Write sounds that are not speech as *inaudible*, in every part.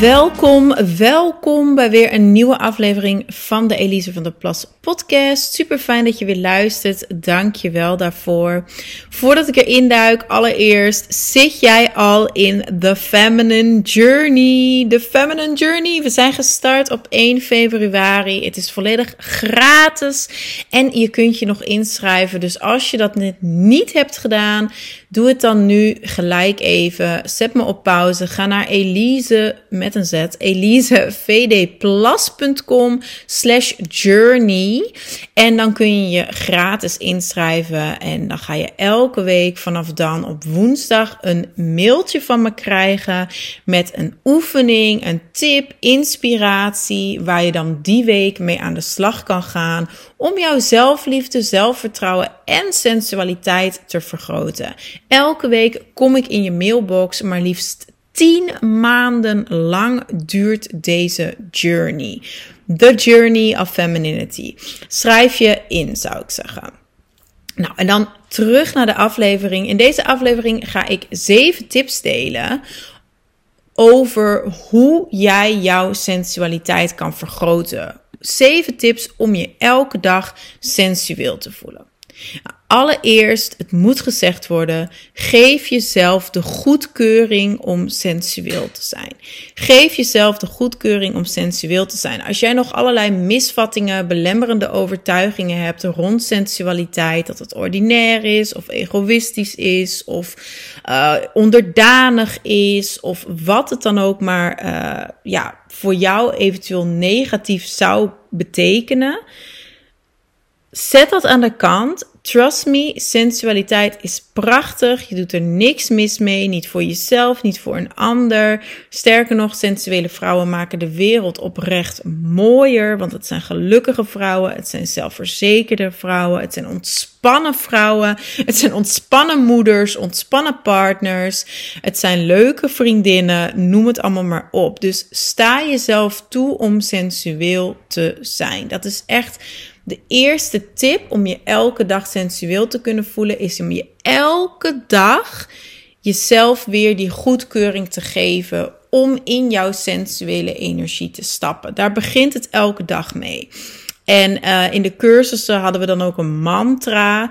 Welkom, welkom bij weer een nieuwe aflevering van de Elise van der Plas podcast. Super fijn dat je weer luistert. Dank je wel daarvoor. Voordat ik erin duik, allereerst zit jij al in The Feminine Journey. The Feminine Journey. We zijn gestart op 1 februari. Het is volledig gratis en je kunt je nog inschrijven. Dus als je dat net niet hebt gedaan, doe het dan nu gelijk even. Zet me op pauze. Ga naar Elise met een Z. elisevdplas.com slash journey. En dan kun je je gratis inschrijven. En dan ga je elke week vanaf dan op woensdag een mailtje van me krijgen. Met een oefening, een tip, inspiratie. Waar je dan die week mee aan de slag kan gaan. Om jouw zelfliefde, zelfvertrouwen en sensualiteit te vergroten. Elke week kom ik in je mailbox, maar liefst 10 maanden lang duurt deze journey. The Journey of Femininity. Schrijf je in, zou ik zeggen. Nou, en dan terug naar de aflevering. In deze aflevering ga ik zeven tips delen over hoe jij jouw sensualiteit kan vergroten. Zeven tips om je elke dag sensueel te voelen. Nou, Allereerst, het moet gezegd worden, geef jezelf de goedkeuring om sensueel te zijn. Geef jezelf de goedkeuring om sensueel te zijn. Als jij nog allerlei misvattingen, belemmerende overtuigingen hebt rond sensualiteit, dat het ordinair is of egoïstisch is of uh, onderdanig is of wat het dan ook maar uh, ja, voor jou eventueel negatief zou betekenen. Zet dat aan de kant Trust me, sensualiteit is prachtig. Je doet er niks mis mee. Niet voor jezelf, niet voor een ander. Sterker nog, sensuele vrouwen maken de wereld oprecht mooier. Want het zijn gelukkige vrouwen. Het zijn zelfverzekerde vrouwen. Het zijn ontspannen vrouwen. Het zijn ontspannen moeders, ontspannen partners. Het zijn leuke vriendinnen. Noem het allemaal maar op. Dus sta jezelf toe om sensueel te zijn. Dat is echt de eerste tip om je elke dag sensueel te kunnen voelen is om je elke dag jezelf weer die goedkeuring te geven om in jouw sensuele energie te stappen. Daar begint het elke dag mee. En uh, in de cursussen hadden we dan ook een mantra.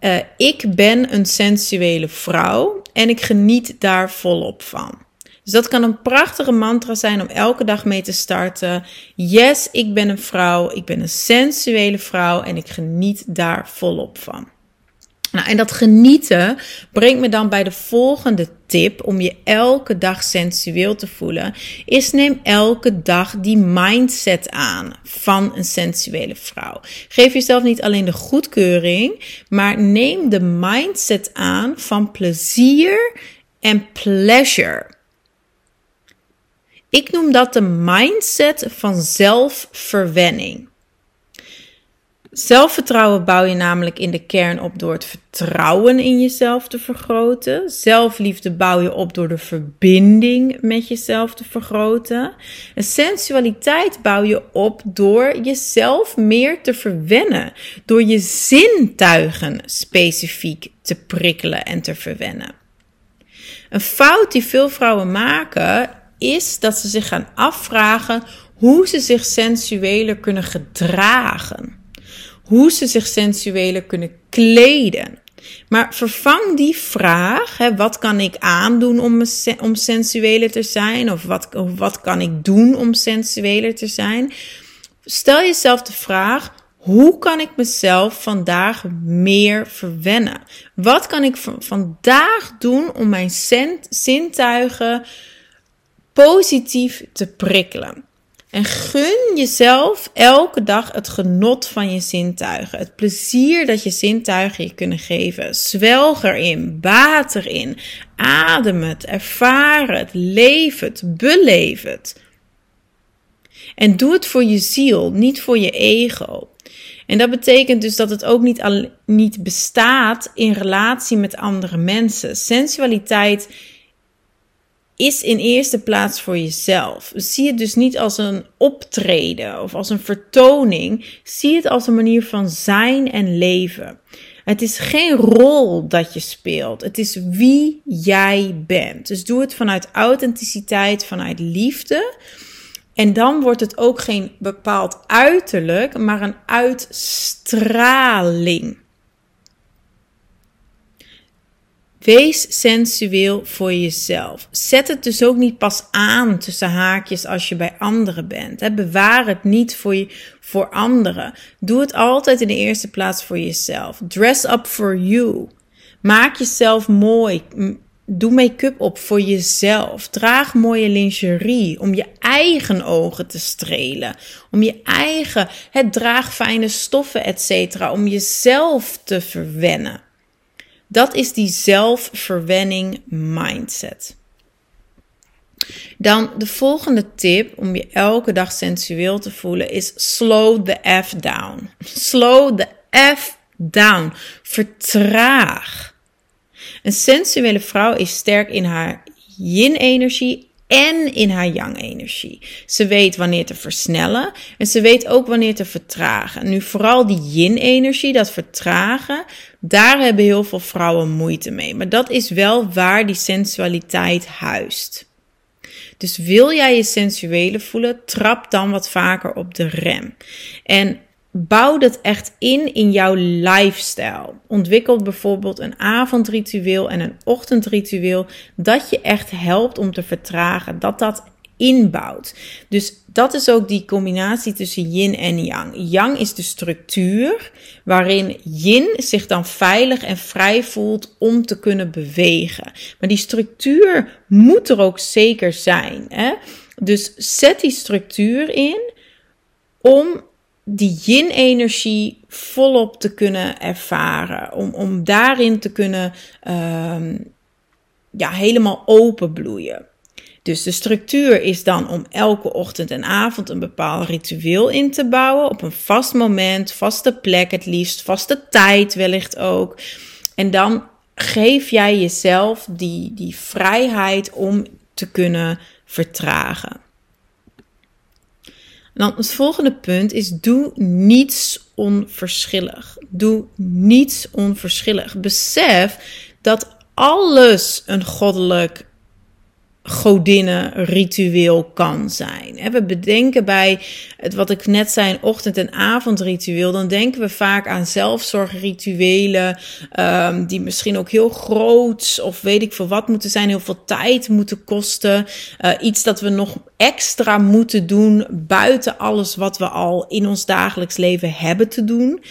Uh, ik ben een sensuele vrouw en ik geniet daar volop van. Dus dat kan een prachtige mantra zijn om elke dag mee te starten. Yes, ik ben een vrouw. Ik ben een sensuele vrouw en ik geniet daar volop van. Nou, en dat genieten brengt me dan bij de volgende tip om je elke dag sensueel te voelen. Is neem elke dag die mindset aan van een sensuele vrouw. Geef jezelf niet alleen de goedkeuring, maar neem de mindset aan van plezier en pleasure. Ik noem dat de mindset van zelfverwenning. Zelfvertrouwen bouw je namelijk in de kern op door het vertrouwen in jezelf te vergroten. Zelfliefde bouw je op door de verbinding met jezelf te vergroten. En sensualiteit bouw je op door jezelf meer te verwennen. Door je zintuigen specifiek te prikkelen en te verwennen. Een fout die veel vrouwen maken is dat ze zich gaan afvragen hoe ze zich sensueler kunnen gedragen. Hoe ze zich sensueler kunnen kleden. Maar vervang die vraag, hè, wat kan ik aandoen om, om sensueler te zijn? Of wat, of wat kan ik doen om sensueler te zijn? Stel jezelf de vraag, hoe kan ik mezelf vandaag meer verwennen? Wat kan ik vandaag doen om mijn zintuigen positief te prikkelen. En gun jezelf elke dag het genot van je zintuigen. Het plezier dat je zintuigen je kunnen geven. Zwelg erin, baat erin. Adem het, ervaar het, leef het, beleef het. En doe het voor je ziel, niet voor je ego. En dat betekent dus dat het ook niet, al, niet bestaat in relatie met andere mensen. Sensualiteit is in eerste plaats voor jezelf. Zie het dus niet als een optreden of als een vertoning. Zie het als een manier van zijn en leven. Het is geen rol dat je speelt. Het is wie jij bent. Dus doe het vanuit authenticiteit, vanuit liefde. En dan wordt het ook geen bepaald uiterlijk, maar een uitstraling. Wees sensueel voor jezelf. Zet het dus ook niet pas aan tussen haakjes als je bij anderen bent. Bewaar het niet voor, je, voor anderen. Doe het altijd in de eerste plaats voor jezelf. Dress up for you. Maak jezelf mooi. Doe make-up op voor jezelf. Draag mooie lingerie om je eigen ogen te strelen. Om je eigen, het draag fijne stoffen, etc. Om jezelf te verwennen. Dat is die zelfverwenning mindset. Dan de volgende tip om je elke dag sensueel te voelen is slow the F down. Slow the F down. Vertraag. Een sensuele vrouw is sterk in haar yin-energie en in haar yang-energie. Ze weet wanneer te versnellen en ze weet ook wanneer te vertragen. Nu vooral die yin-energie, dat vertragen, daar hebben heel veel vrouwen moeite mee. Maar dat is wel waar die sensualiteit huist. Dus wil jij je sensuele voelen, trap dan wat vaker op de rem. En bouw dat echt in in jouw lifestyle. Ontwikkel bijvoorbeeld een avondritueel en een ochtendritueel dat je echt helpt om te vertragen, dat dat inbouwt. Dus dat is ook die combinatie tussen yin en yang. Yang is de structuur waarin yin zich dan veilig en vrij voelt om te kunnen bewegen. Maar die structuur moet er ook zeker zijn. Hè? Dus zet die structuur in om die yin-energie volop te kunnen ervaren. Om, om daarin te kunnen um, ja, helemaal openbloeien. Dus de structuur is dan om elke ochtend en avond een bepaald ritueel in te bouwen. Op een vast moment, vaste plek het liefst, vaste tijd wellicht ook. En dan geef jij jezelf die, die vrijheid om te kunnen vertragen. Dan het volgende punt is: doe niets onverschillig. Doe niets onverschillig. Besef dat alles een goddelijk godinnenritueel kan zijn. We bedenken bij het wat ik net zei, ochtend- en avondritueel, dan denken we vaak aan zelfzorgrituelen um, die misschien ook heel groot of weet ik veel wat moeten zijn, heel veel tijd moeten kosten, uh, iets dat we nog extra moeten doen buiten alles wat we al in ons dagelijks leven hebben te doen.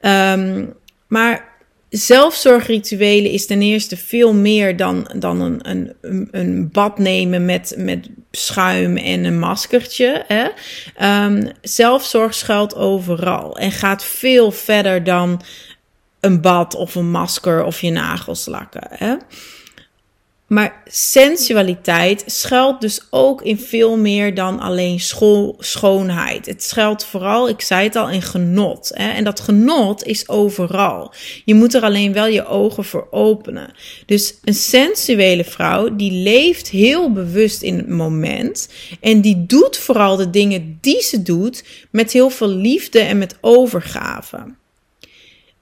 Um, maar zelfzorgrituelen is ten eerste veel meer dan, dan een, een, een bad nemen met, met schuim en een maskertje. Hè? Um, zelfzorg schuilt overal en gaat veel verder dan een bad of een masker of je nagels lakken. Hè? Maar sensualiteit schuilt dus ook in veel meer dan alleen school, schoonheid. Het schuilt vooral, ik zei het al, in genot. Hè? En dat genot is overal. Je moet er alleen wel je ogen voor openen. Dus een sensuele vrouw, die leeft heel bewust in het moment. En die doet vooral de dingen die ze doet met heel veel liefde en met overgave.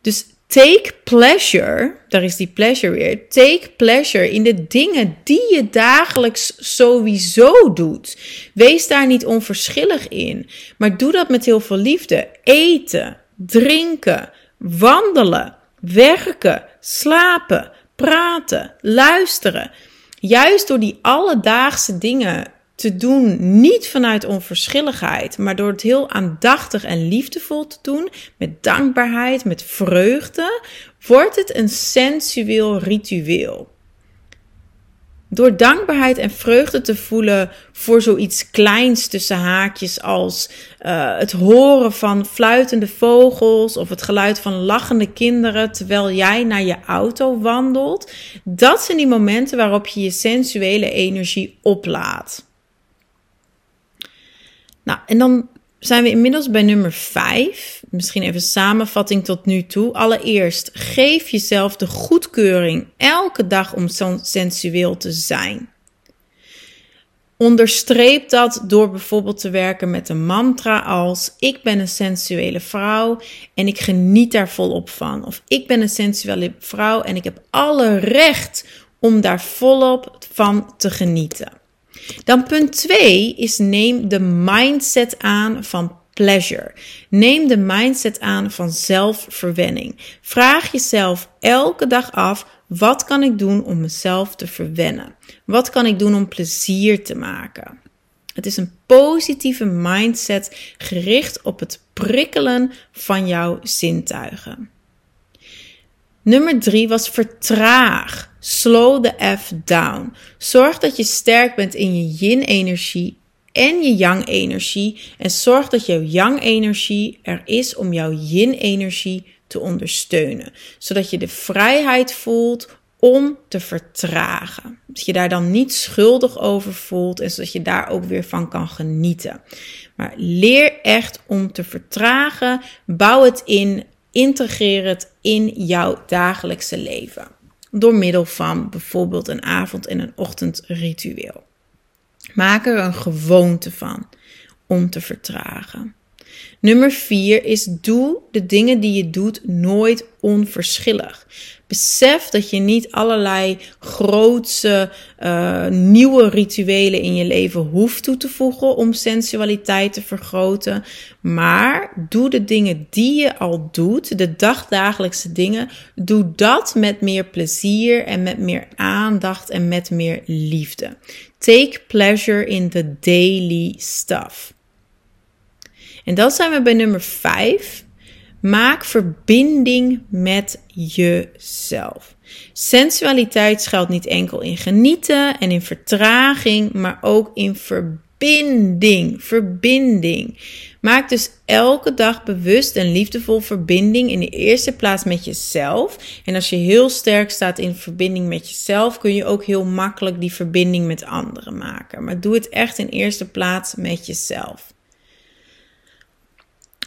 Dus Take pleasure, daar is die pleasure weer. Take pleasure in de dingen die je dagelijks sowieso doet. Wees daar niet onverschillig in, maar doe dat met heel veel liefde. Eten, drinken, wandelen, werken, slapen, praten, luisteren. Juist door die alledaagse dingen te doen, niet vanuit onverschilligheid, maar door het heel aandachtig en liefdevol te doen, met dankbaarheid, met vreugde, wordt het een sensueel ritueel. Door dankbaarheid en vreugde te voelen voor zoiets kleins tussen haakjes als uh, het horen van fluitende vogels of het geluid van lachende kinderen terwijl jij naar je auto wandelt, dat zijn die momenten waarop je je sensuele energie oplaadt. Nou, en dan zijn we inmiddels bij nummer 5. Misschien even samenvatting tot nu toe. Allereerst, geef jezelf de goedkeuring elke dag om sensueel te zijn. Onderstreep dat door bijvoorbeeld te werken met een mantra als: Ik ben een sensuele vrouw en ik geniet daar volop van. Of ik ben een sensuele vrouw en ik heb alle recht om daar volop van te genieten. Dan punt 2 is neem de mindset aan van pleasure. Neem de mindset aan van zelfverwenning. Vraag jezelf elke dag af: wat kan ik doen om mezelf te verwennen? Wat kan ik doen om plezier te maken? Het is een positieve mindset gericht op het prikkelen van jouw zintuigen. Nummer drie was vertraag. Slow the F down. Zorg dat je sterk bent in je yin-energie en je yang-energie. En zorg dat jouw yang-energie er is om jouw yin-energie te ondersteunen. Zodat je de vrijheid voelt om te vertragen. Dat je daar dan niet schuldig over voelt en zodat je daar ook weer van kan genieten. Maar leer echt om te vertragen. Bouw het in. Integreer het in jouw dagelijkse leven. Door middel van bijvoorbeeld een avond- en een ochtendritueel. Maak er een gewoonte van om te vertragen. Nummer 4 is doe de dingen die je doet nooit onverschillig. Besef dat je niet allerlei grootse uh, nieuwe rituelen in je leven hoeft toe te voegen om sensualiteit te vergroten. Maar doe de dingen die je al doet, de dagdagelijkse dingen, doe dat met meer plezier en met meer aandacht en met meer liefde. Take pleasure in the daily stuff. En dan zijn we bij nummer 5. Maak verbinding met jezelf. Sensualiteit schuilt niet enkel in genieten en in vertraging, maar ook in verbinding. Verbinding. Maak dus elke dag bewust en liefdevol verbinding in de eerste plaats met jezelf. En als je heel sterk staat in verbinding met jezelf, kun je ook heel makkelijk die verbinding met anderen maken. Maar doe het echt in eerste plaats met jezelf.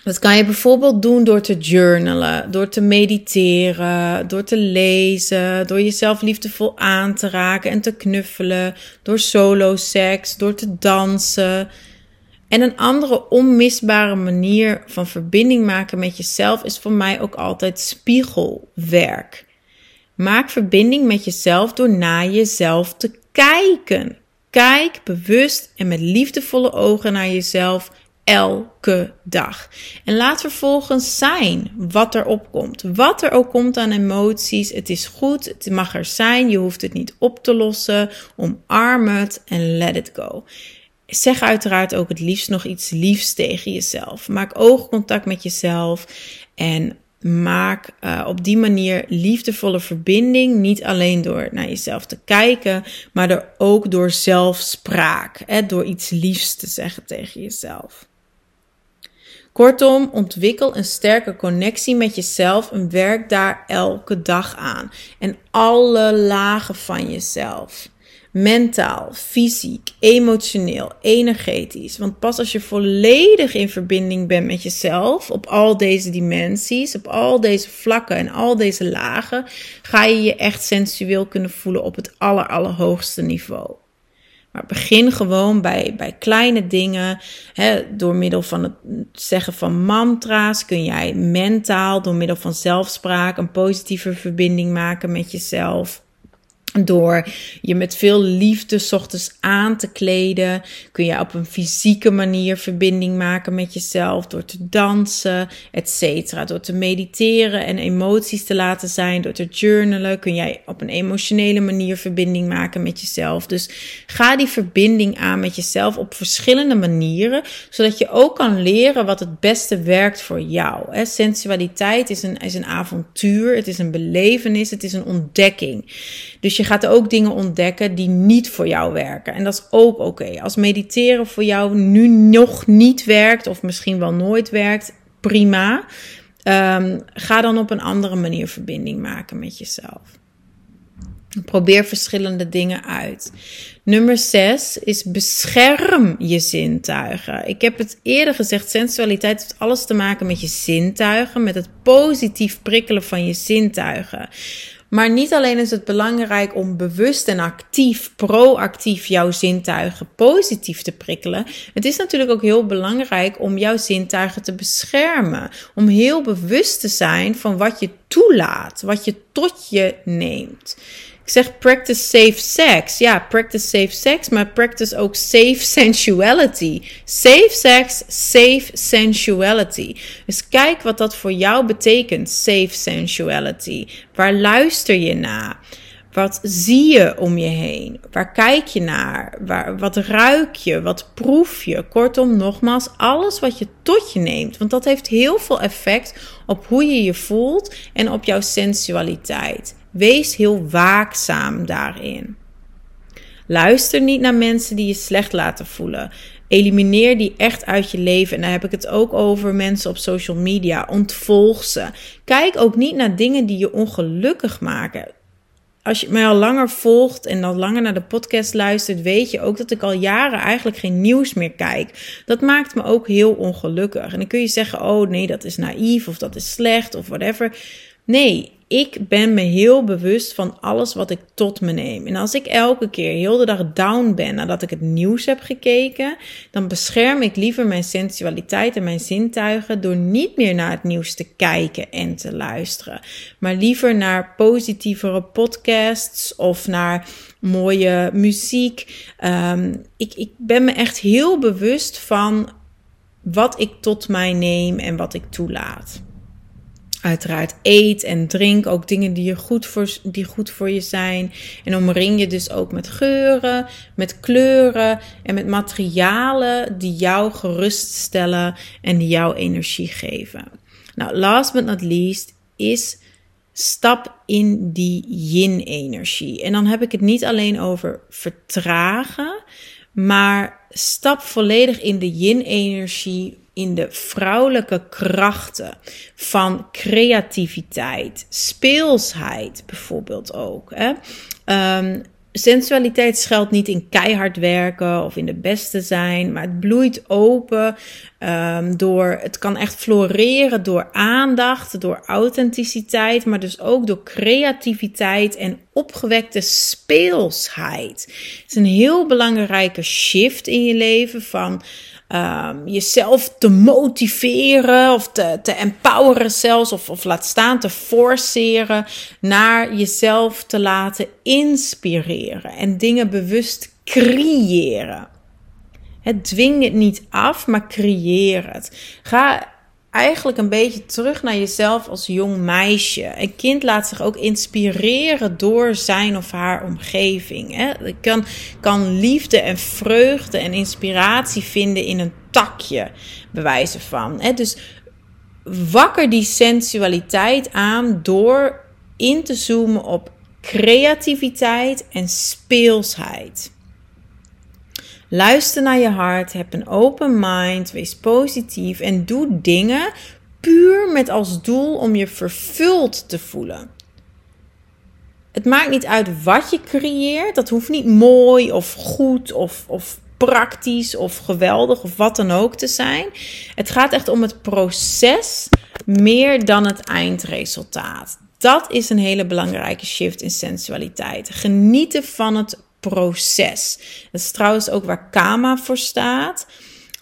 Dat kan je bijvoorbeeld doen door te journalen, door te mediteren, door te lezen, door jezelf liefdevol aan te raken en te knuffelen, door solo seks, door te dansen. En een andere onmisbare manier van verbinding maken met jezelf is voor mij ook altijd spiegelwerk. Maak verbinding met jezelf door naar jezelf te kijken. Kijk bewust en met liefdevolle ogen naar jezelf elke dag. En laat vervolgens zijn wat er opkomt. Wat er ook komt aan emoties, het is goed, het mag er zijn, je hoeft het niet op te lossen. Omarm het en let it go. Zeg uiteraard ook het liefst nog iets liefs tegen jezelf. Maak oogcontact met jezelf en maak uh, op die manier liefdevolle verbinding. Niet alleen door naar jezelf te kijken, maar door, ook door zelfspraak. Hè, door iets liefs te zeggen tegen jezelf. Kortom, ontwikkel een sterke connectie met jezelf en werk daar elke dag aan. En alle lagen van jezelf. Mentaal, fysiek, emotioneel, energetisch. Want pas als je volledig in verbinding bent met jezelf, op al deze dimensies, op al deze vlakken en al deze lagen, ga je je echt sensueel kunnen voelen op het aller, allerhoogste niveau. Maar begin gewoon bij, bij kleine dingen. Hè, door middel van het zeggen van mantra's kun jij mentaal, door middel van zelfspraak, een positieve verbinding maken met jezelf. Door je met veel liefde ochtends aan te kleden, kun je op een fysieke manier verbinding maken met jezelf. Door te dansen, etc. Door te mediteren en emoties te laten zijn. Door te journalen kun jij op een emotionele manier verbinding maken met jezelf. Dus ga die verbinding aan met jezelf op verschillende manieren. Zodat je ook kan leren wat het beste werkt voor jou. Sensualiteit is een, is een avontuur, het is een belevenis, het is een ontdekking. Dus je gaat ook dingen ontdekken die niet voor jou werken. En dat is ook oké. Als mediteren voor jou nu nog niet werkt, of misschien wel nooit werkt, prima. Um, ga dan op een andere manier verbinding maken met jezelf. Probeer verschillende dingen uit. Nummer 6 is bescherm je zintuigen. Ik heb het eerder gezegd, sensualiteit heeft alles te maken met je zintuigen, met het positief prikkelen van je zintuigen. Maar niet alleen is het belangrijk om bewust en actief, proactief jouw zintuigen positief te prikkelen. Het is natuurlijk ook heel belangrijk om jouw zintuigen te beschermen. Om heel bewust te zijn van wat je toelaat, wat je tot je neemt. Ik zeg practice safe sex. Ja, practice safe sex, maar practice ook safe *laughs* sensuality. Safe sex, safe sensuality. Dus kijk wat dat voor jou betekent, safe sensuality. Waar luister je naar? Wat zie je om je heen? Waar kijk je naar? Waar, wat ruik je? Wat proef je? Kortom, nogmaals, alles wat je tot je neemt. Want dat heeft heel veel effect op hoe je je voelt en op jouw sensualiteit. Wees heel waakzaam daarin. Luister niet naar mensen die je slecht laten voelen. Elimineer die echt uit je leven. En daar heb ik het ook over mensen op social media. Ontvolg ze. Kijk ook niet naar dingen die je ongelukkig maken. Als je mij al langer volgt en al langer naar de podcast luistert, weet je ook dat ik al jaren eigenlijk geen nieuws meer kijk. Dat maakt me ook heel ongelukkig. En dan kun je zeggen: oh nee, dat is naïef of dat is slecht of whatever. Nee, ik ben me heel bewust van alles wat ik tot me neem. En als ik elke keer heel de dag down ben nadat ik het nieuws heb gekeken, dan bescherm ik liever mijn sensualiteit en mijn zintuigen door niet meer naar het nieuws te kijken en te luisteren, maar liever naar positievere podcasts of naar mooie muziek. Um, ik, ik ben me echt heel bewust van wat ik tot mij neem en wat ik toelaat. Uiteraard eet en drink ook dingen die, je goed voor, die goed voor je zijn. En omring je dus ook met geuren, met kleuren en met materialen die jou geruststellen en die jou energie geven. Nou, last but not least is stap in die yin-energie. En dan heb ik het niet alleen over vertragen, maar stap volledig in de yin-energie in de vrouwelijke krachten van creativiteit, speelsheid bijvoorbeeld ook. Hè? Um, sensualiteit schuilt niet in keihard werken of in de beste zijn, maar het bloeit open um, door, het kan echt floreren door aandacht, door authenticiteit, maar dus ook door creativiteit en opgewekte speelsheid. Het is een heel belangrijke shift in je leven van um, jezelf te motiveren of te, te empoweren zelfs, of, of laat staan te forceren naar jezelf te laten inspireren en dingen bewust creëren. Het dwing het niet af, maar creëer het. Ga eigenlijk een beetje terug naar jezelf als jong meisje. Een kind laat zich ook inspireren door zijn of haar omgeving. Hè? Kan, kan liefde en vreugde en inspiratie vinden in een takje, bewijzen van. Hè? Dus wakker die sensualiteit aan door in te zoomen op creativiteit en speelsheid. Luister naar je hart, heb een open mind, wees positief en doe dingen puur met als doel om je vervuld te voelen. Het maakt niet uit wat je creëert. Dat hoeft niet mooi of goed of, of praktisch of geweldig of wat dan ook te zijn. Het gaat echt om het proces meer dan het eindresultaat. Dat is een hele belangrijke shift in sensualiteit. Genieten van het proces. Dat is trouwens ook waar Kama voor staat.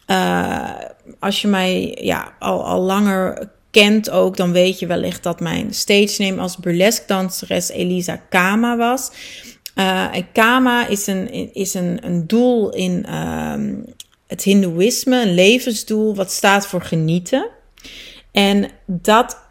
Uh, als je mij ja, al, al langer kent ook, dan weet je wellicht dat mijn stage name als burlesque danseres Elisa Kama was. Uh, en Kama is een, is een, een doel in uh, het Hindoeïsme, een levensdoel wat staat voor genieten. En dat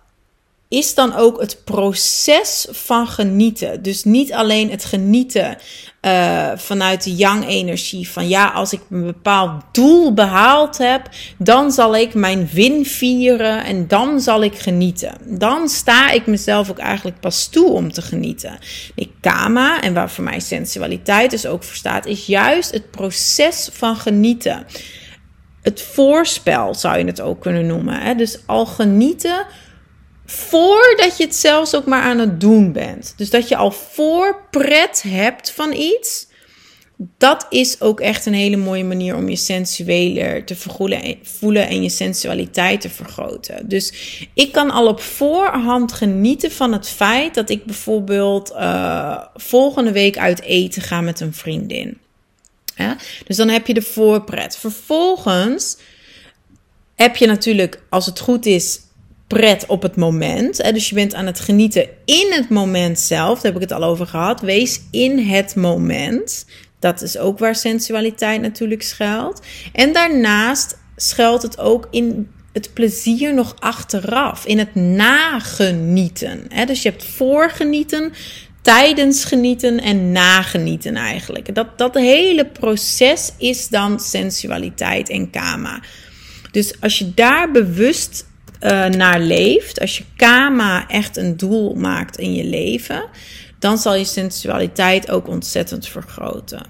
is dan ook het proces van genieten. Dus niet alleen het genieten uh, vanuit de yang-energie. Van ja, als ik een bepaald doel behaald heb, dan zal ik mijn win vieren en dan zal ik genieten. Dan sta ik mezelf ook eigenlijk pas toe om te genieten. Ik kama, en waar voor mij sensualiteit dus ook voor staat, is juist het proces van genieten. Het voorspel zou je het ook kunnen noemen. Hè? Dus al genieten voordat je het zelfs ook maar aan het doen bent. Dus dat je al voorpret hebt van iets. Dat is ook echt een hele mooie manier om je sensueler te voelen en je sensualiteit te vergroten. Dus ik kan al op voorhand genieten van het feit dat ik bijvoorbeeld uh, volgende week uit eten ga met een vriendin. Dus dan heb je de voorpret. Vervolgens heb je natuurlijk, als het goed is, pret op het moment. Hè? Dus je bent aan het genieten in het moment zelf. Daar heb ik het al over gehad. Wees in het moment. Dat is ook waar sensualiteit natuurlijk schuilt. En daarnaast schuilt het ook in het plezier nog achteraf. In het nagenieten. Hè? Dus je hebt voorgenieten, tijdens genieten en nagenieten eigenlijk. Dat, dat hele proces is dan sensualiteit en kama. Dus als je daar bewust uh, naar leeft, als je kama echt een doel maakt in je leven, dan zal je sensualiteit ook ontzettend vergroten.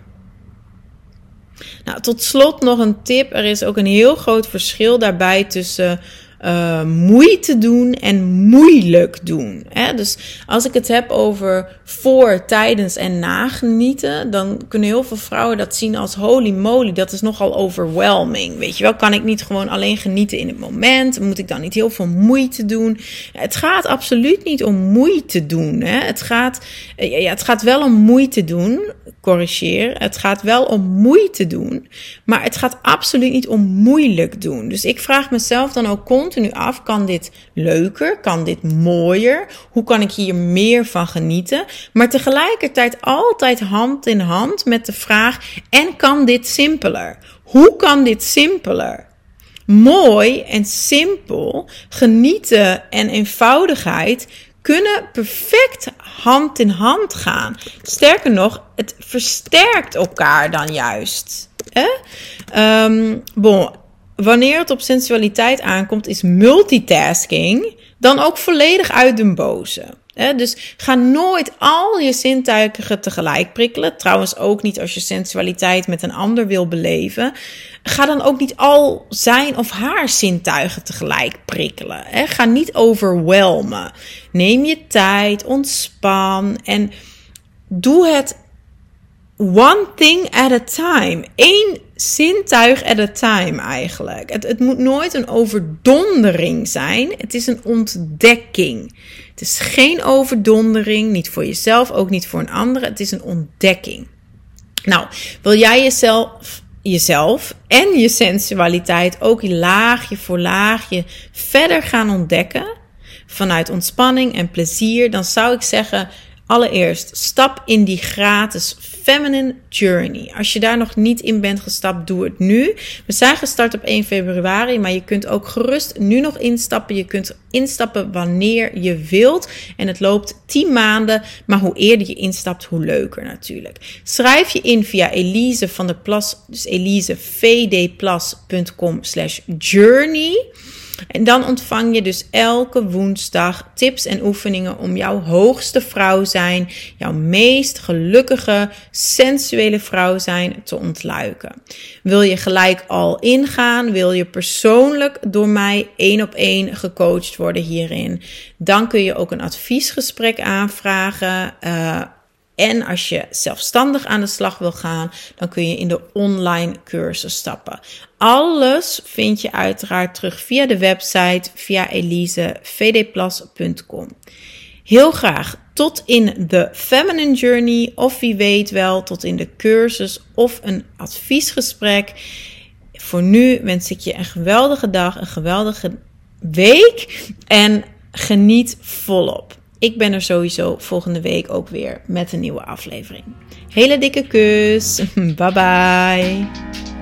Nou, tot slot nog een tip. Er is ook een heel groot verschil daarbij tussen uh, moeite doen en moeilijk doen. Hè? Dus als ik het heb over voor, tijdens en nagenieten, dan kunnen heel veel vrouwen dat zien als holy moly, dat is nogal overwhelming. Weet je wel, kan ik niet gewoon alleen genieten in het moment? Moet ik dan niet heel veel moeite doen? Het gaat absoluut niet om moeite doen. Hè? Het, gaat, ja, het gaat wel om moeite doen, corrigeer. Het gaat wel om moeite doen, maar het gaat absoluut niet om moeilijk doen. Dus ik vraag mezelf dan ook continu af: kan dit leuker? Kan dit mooier? Hoe kan ik hier meer van genieten? Maar tegelijkertijd altijd hand in hand met de vraag: en kan dit simpeler? Hoe kan dit simpeler? Mooi en simpel, genieten en eenvoudigheid kunnen perfect hand in hand gaan. Sterker nog, het versterkt elkaar dan juist. Um, bon, wanneer het op sensualiteit aankomt, is multitasking dan ook volledig uit den boze. dus ga nooit al je zintuigen tegelijk prikkelen. Trouwens ook niet als je sensualiteit met een ander wil beleven. Ga dan ook niet al zijn of haar zintuigen tegelijk prikkelen. Ga niet overwelmen. Neem je tijd, ontspan en doe het one thing at a time. Eén zintuig at a time eigenlijk. Het, het moet nooit een overdondering zijn. Het is een ontdekking. Het is geen overdondering, niet voor jezelf, ook niet voor een ander. Het is een ontdekking. Nou, wil jij jezelf, jezelf en je sensualiteit ook laagje voor laagje verder gaan ontdekken? Vanuit ontspanning en plezier, dan zou ik zeggen: Allereerst, stap in die gratis Feminine Journey. Als je daar nog niet in bent gestapt, doe het nu. We zijn gestart op 1 februari, maar je kunt ook gerust nu nog instappen. Je kunt instappen wanneer je wilt. En het loopt 10 maanden, maar hoe eerder je instapt, hoe leuker natuurlijk. Schrijf je in via Elise van der Plas, dus elisevdplas.com slash journey. En dan ontvang je dus elke woensdag tips en oefeningen om jouw hoogste vrouw zijn, jouw meest gelukkige, sensuele vrouw zijn te ontluiken. Wil je gelijk al ingaan? Wil je persoonlijk door mij één op één gecoacht worden hierin? Dan kun je ook een adviesgesprek aanvragen. Uh, en als je zelfstandig aan de slag wil gaan, dan kun je in de online cursus stappen. Alles vind je uiteraard terug via de website, via elisevdplas.com. Heel graag tot in de Feminine Journey, of wie weet wel tot in de cursus of een adviesgesprek. Voor nu wens ik je een geweldige dag, een geweldige week en geniet volop. Ik ben er sowieso volgende week ook weer met een nieuwe aflevering. Hele dikke kus. *laughs* Bye bye.